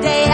day.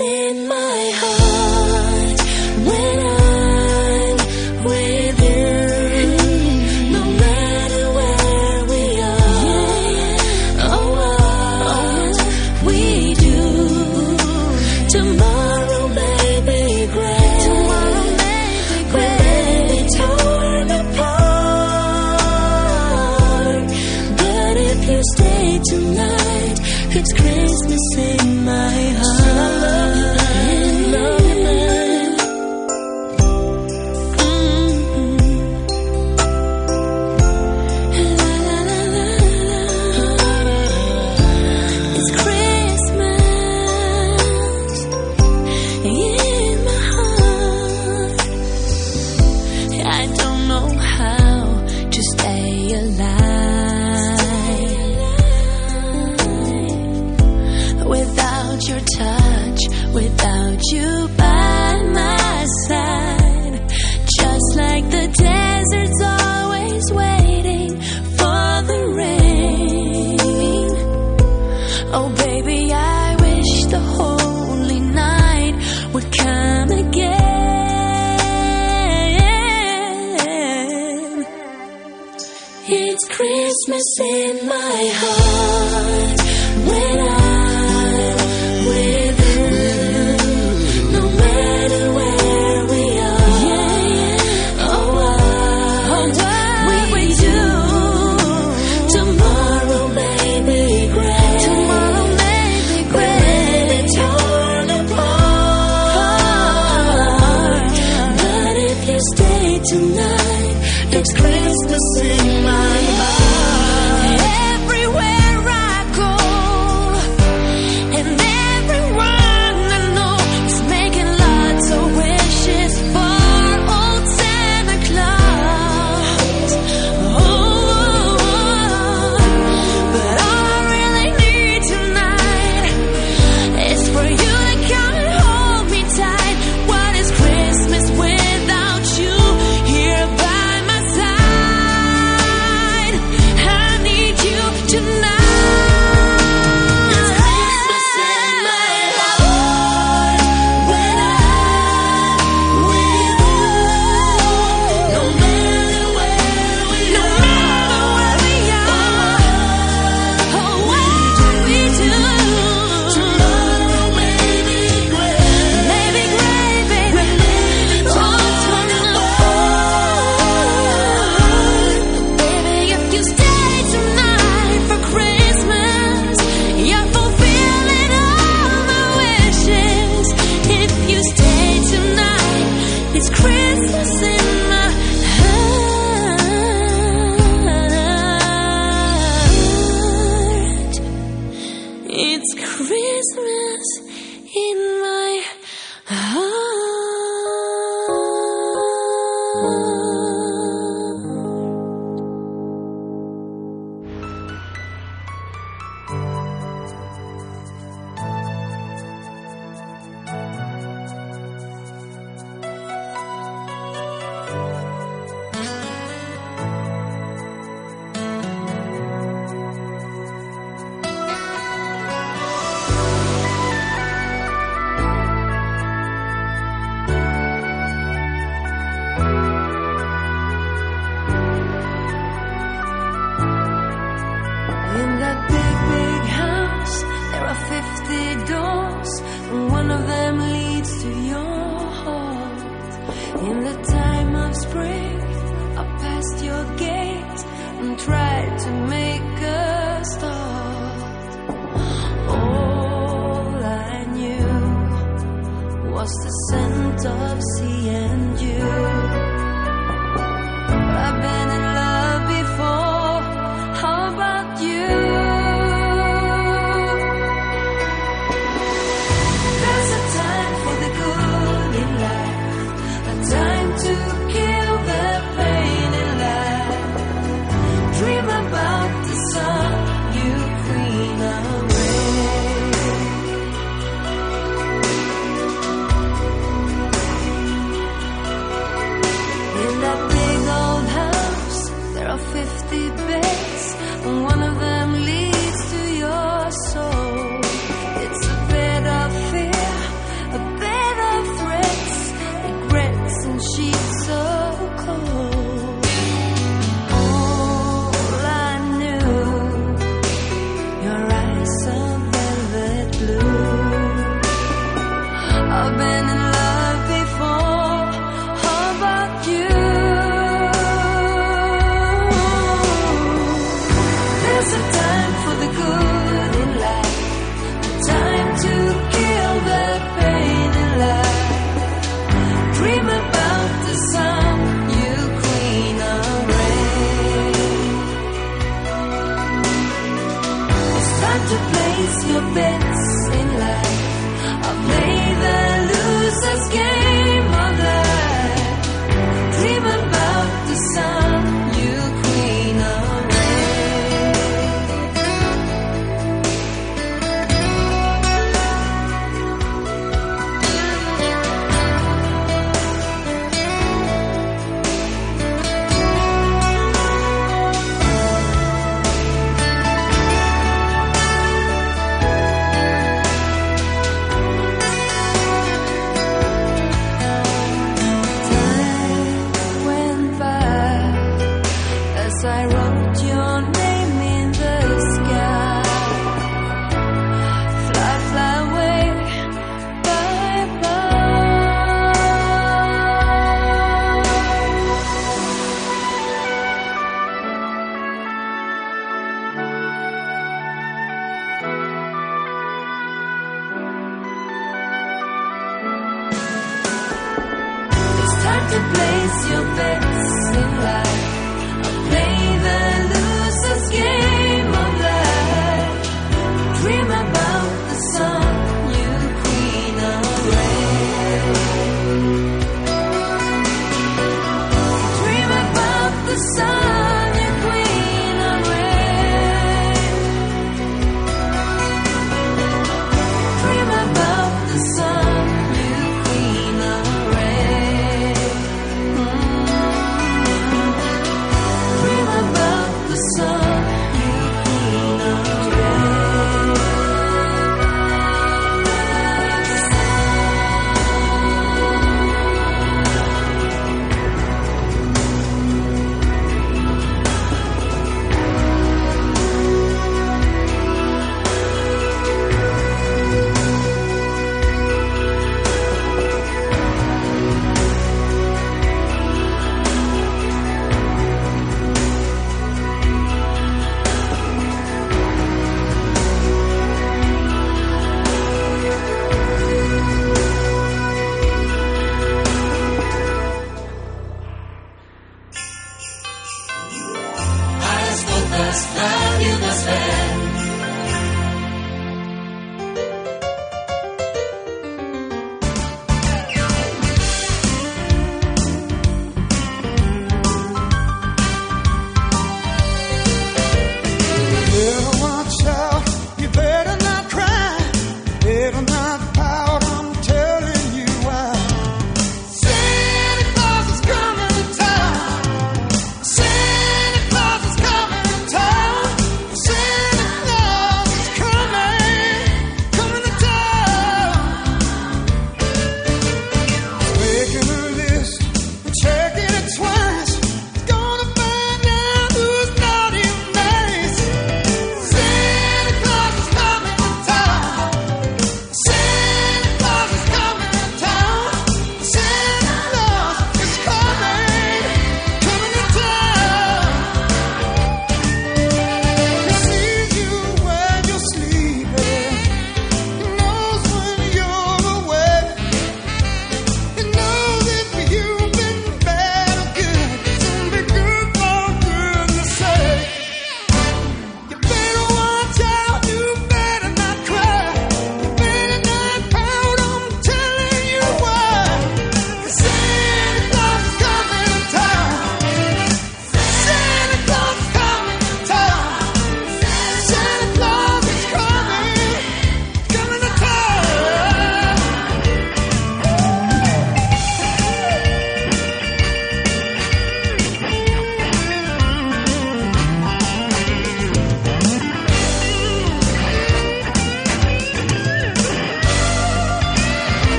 In my heart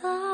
there's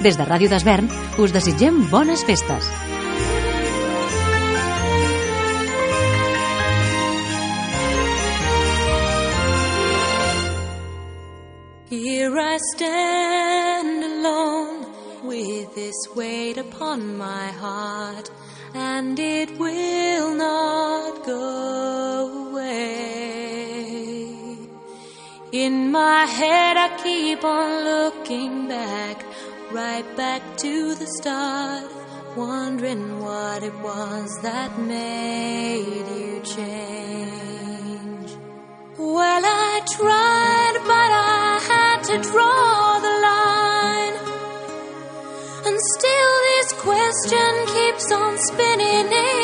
Des de Ràdio d'Esvern us desitgem bones festes. Here I stand alone with this weight upon my heart and it will not go away. In my head I keep on looking back right back to the start, wondering what it was that made you change. Well, I tried, but I had to draw the line. And still, this question keeps on spinning.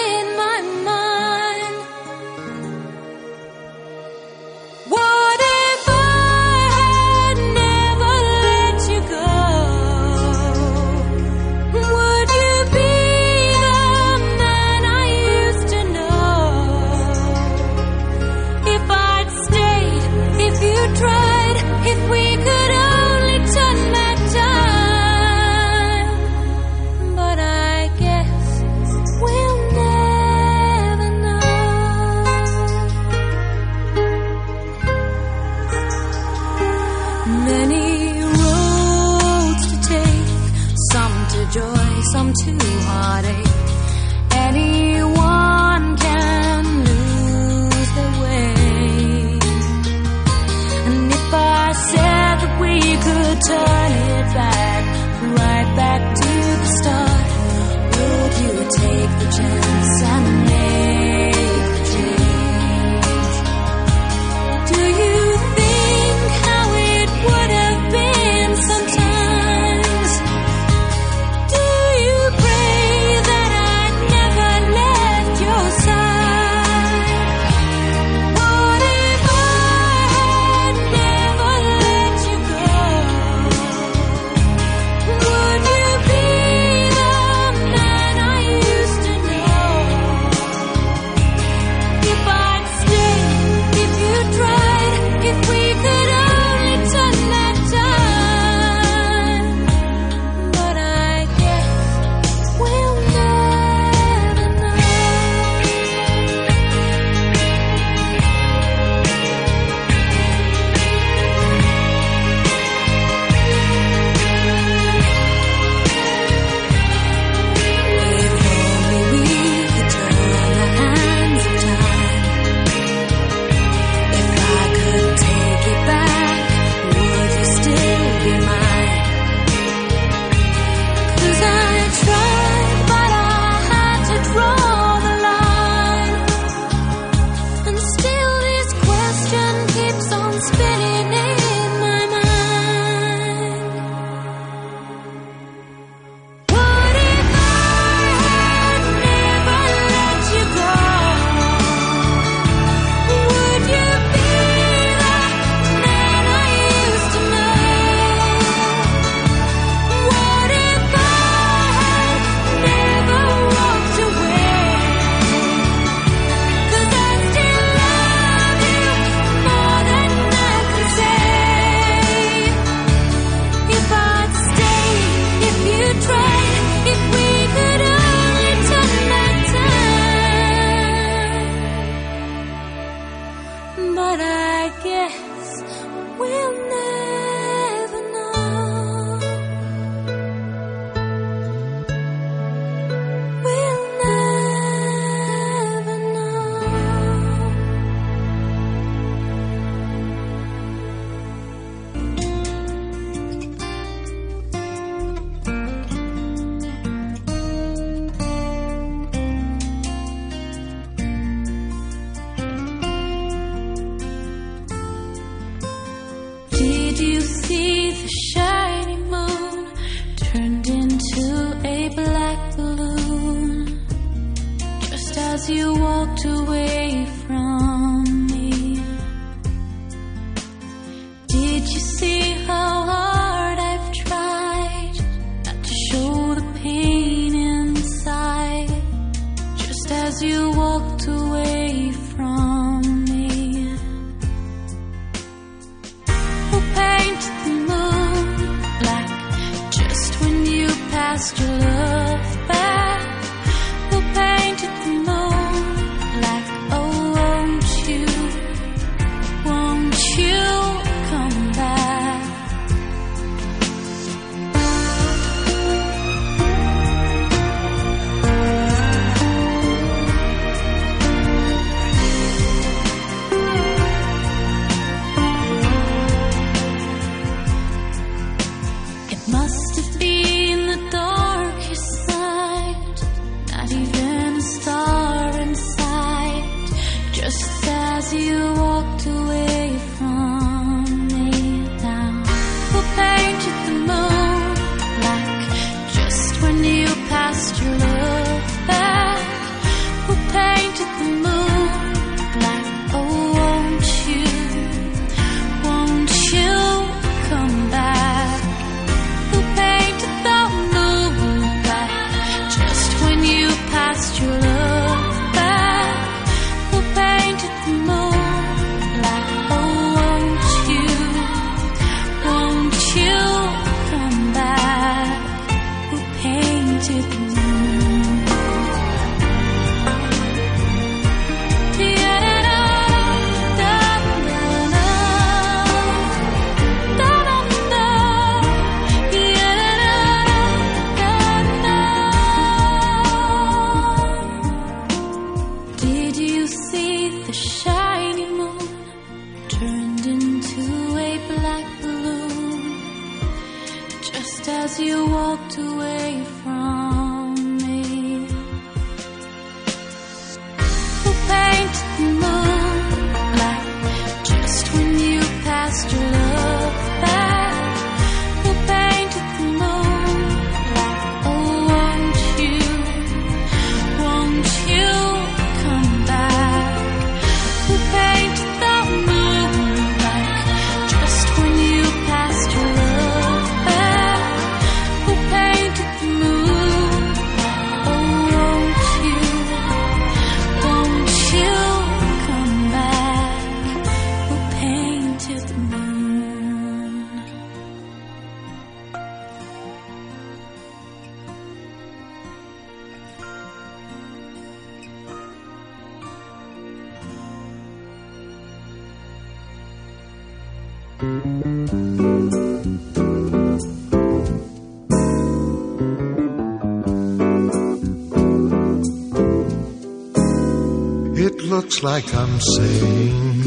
looks like I'm saying,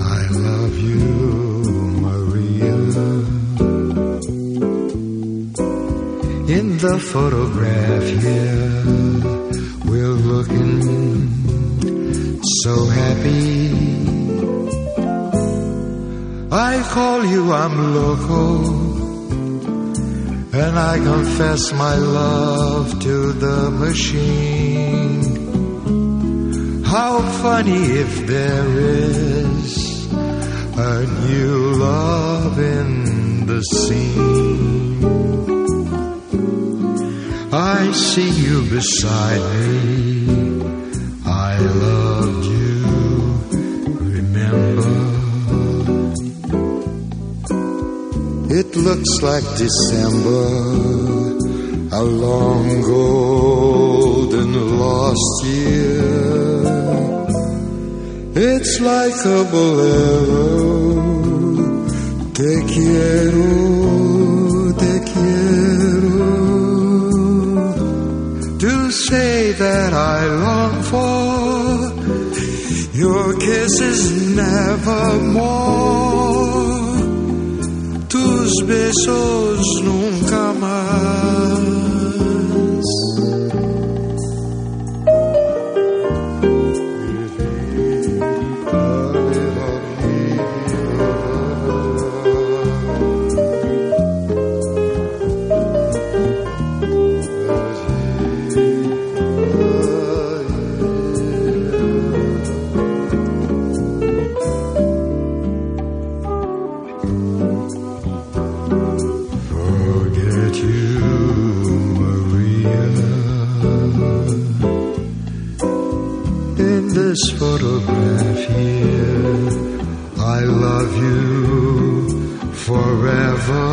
I love you, Maria. In the photograph here, we're looking so happy. I call you, I'm loco. And I confess my love to the machine. How funny if there is a new love in the scene. I see you beside me. I loved you, remember. It looks like December, a long golden lost year. It's like a bolero. Te quiero, te quiero. To say that I long for your kisses nevermore. Tus besos nunca más. photograph here. I love you forever.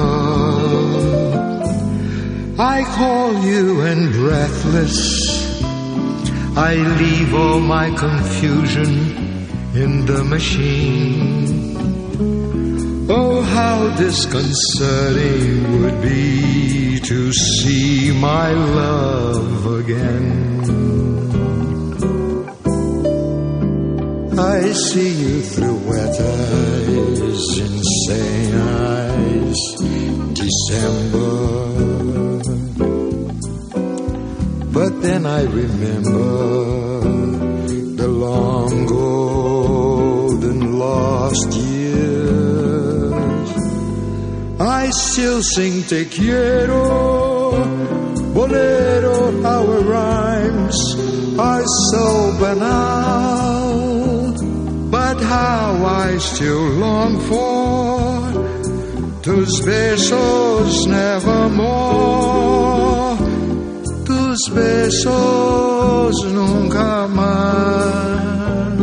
I call you and breathless. I leave all my confusion in the machine. Oh, how disconcerting would be to see my love again. I see you through wet eyes, insane eyes, December. But then I remember the long golden lost years. I still sing Te quiero, bolero, our rhymes are so banal. How I still long for tus besos nevermore, tus besos nunca más.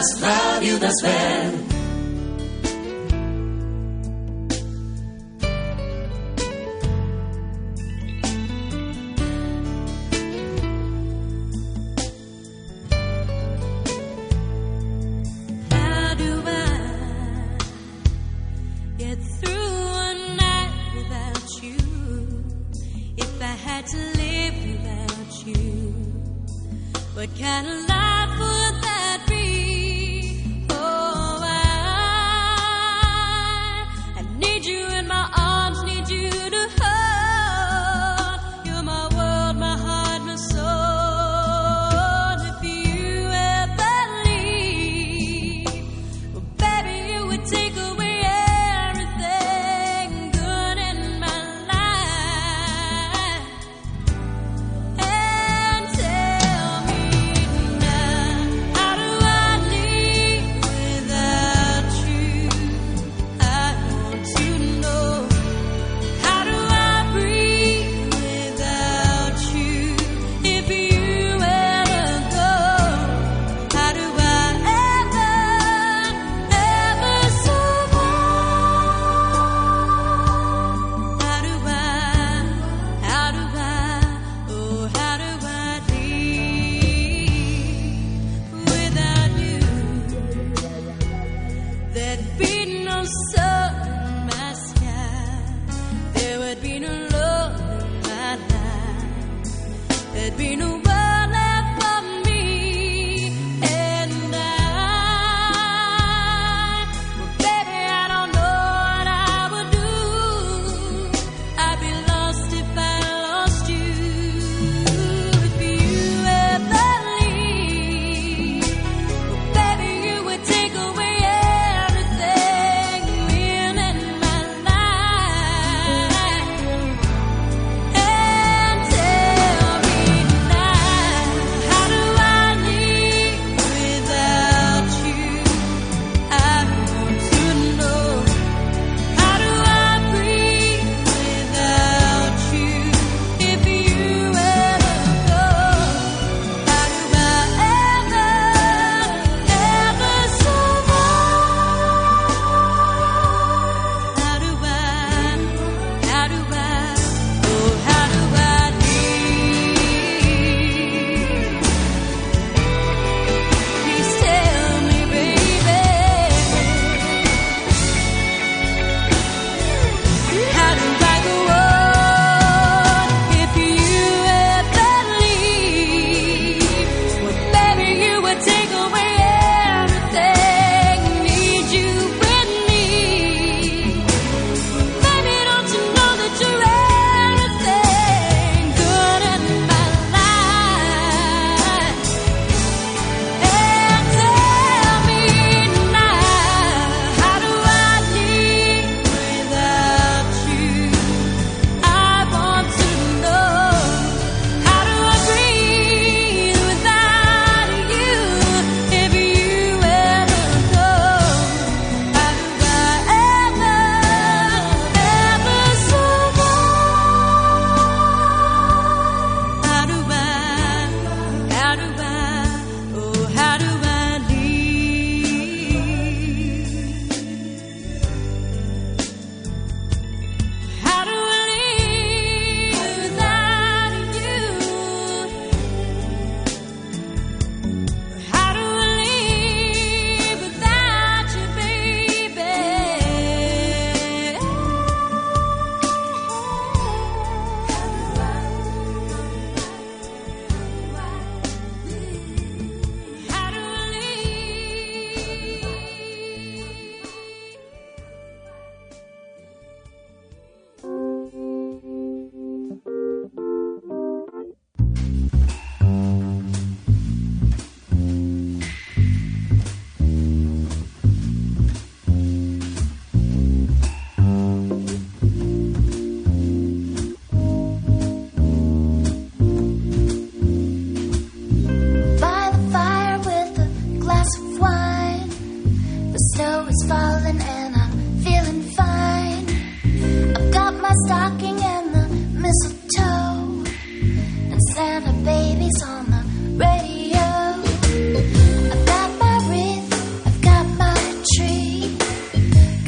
Ràdio Desvern.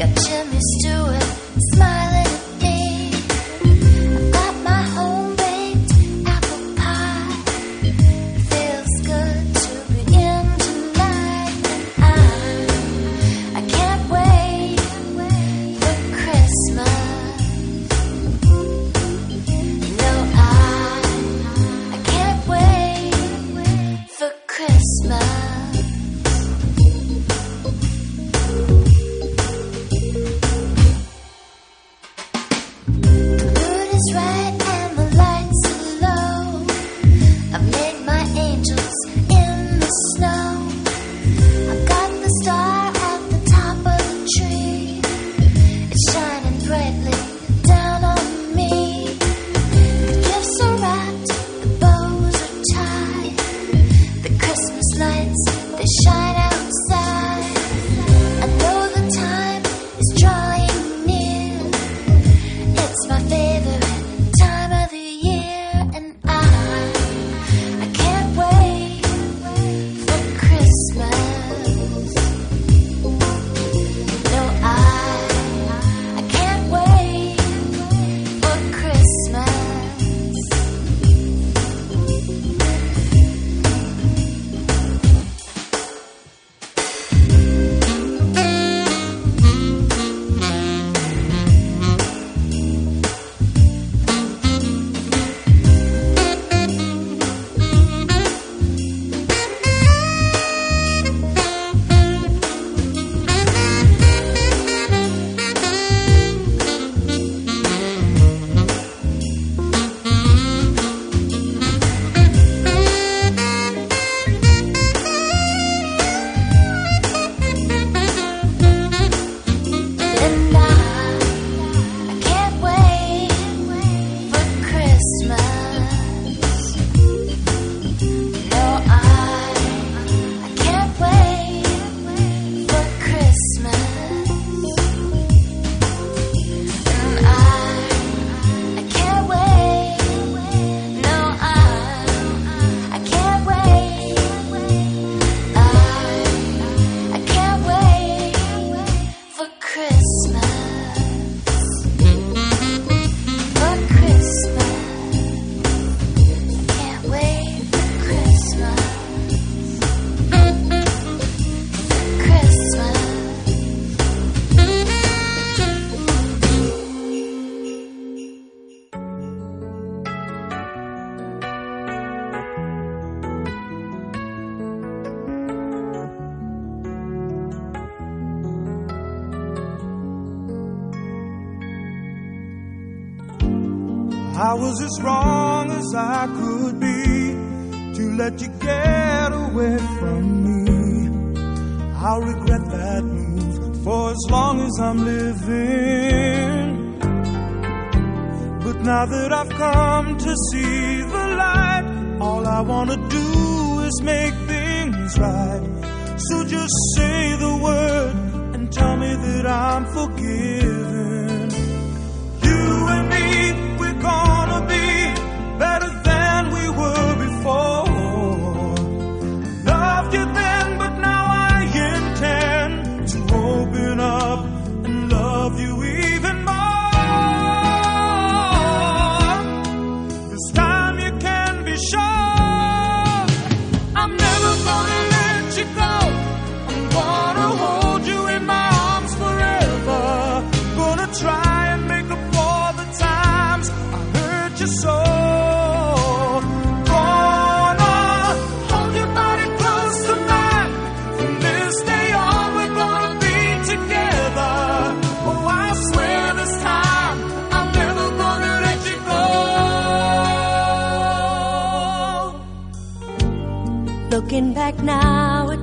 got you.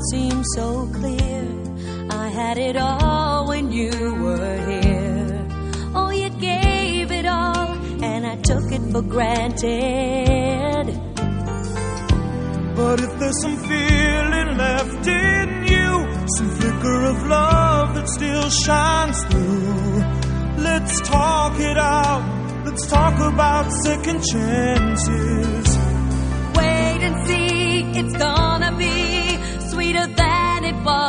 seemed so clear. I had it all when you were here. Oh, you gave it all, and I took it for granted. But if there's some feeling left in you, some flicker of love that still shines through, let's talk it out. Let's talk about second chances. Wait and see, it's gone n'est pas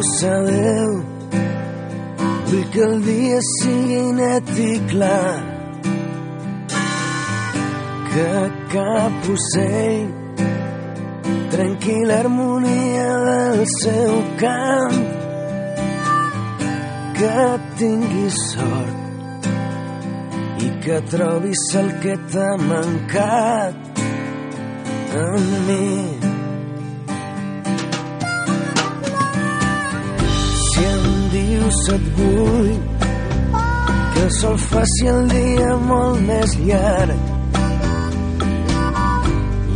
dius adeu, vull que el dia sigui net i clar, que cap ocell trenqui l'harmonia del seu cant, que tinguis sort i que trobis el que t'ha mancat en mi. Dius et vull que el sol faci el dia molt més llarg.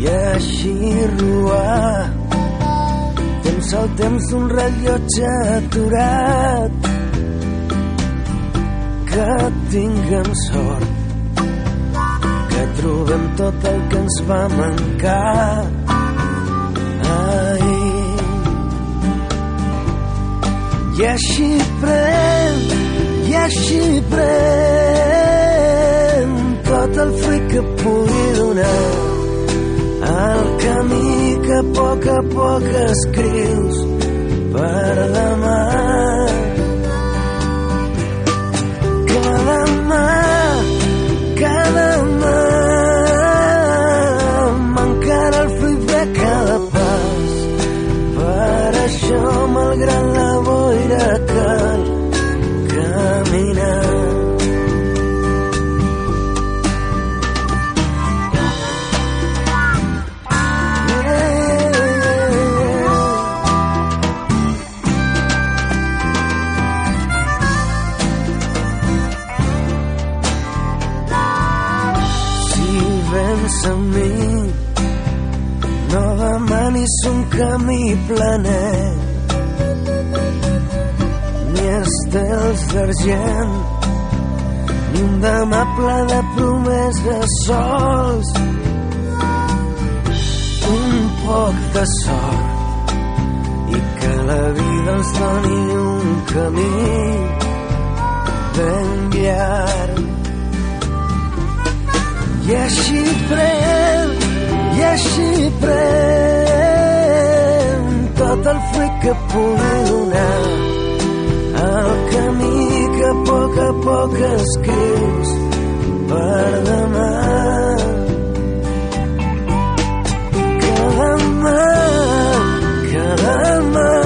I així robar temps al temps d'un rellotge aturat. Que tinguem sort que trobem tot el que ens va mancar i així pren, i així pren tot el fruit que pugui donar el camí que a poc a poc escrius per demà. Cada mà, cada mà m'encara el fruit de cada pas. Per això, malgrat 可以。gent. Ni un demà ple de promeses sols. Un poc de sort. I que la vida ens doni un camí ben llarg i així pren i així pren tot el fruit que pugui donar el camí que a poc a poc escrius per demà. Que demà, que demà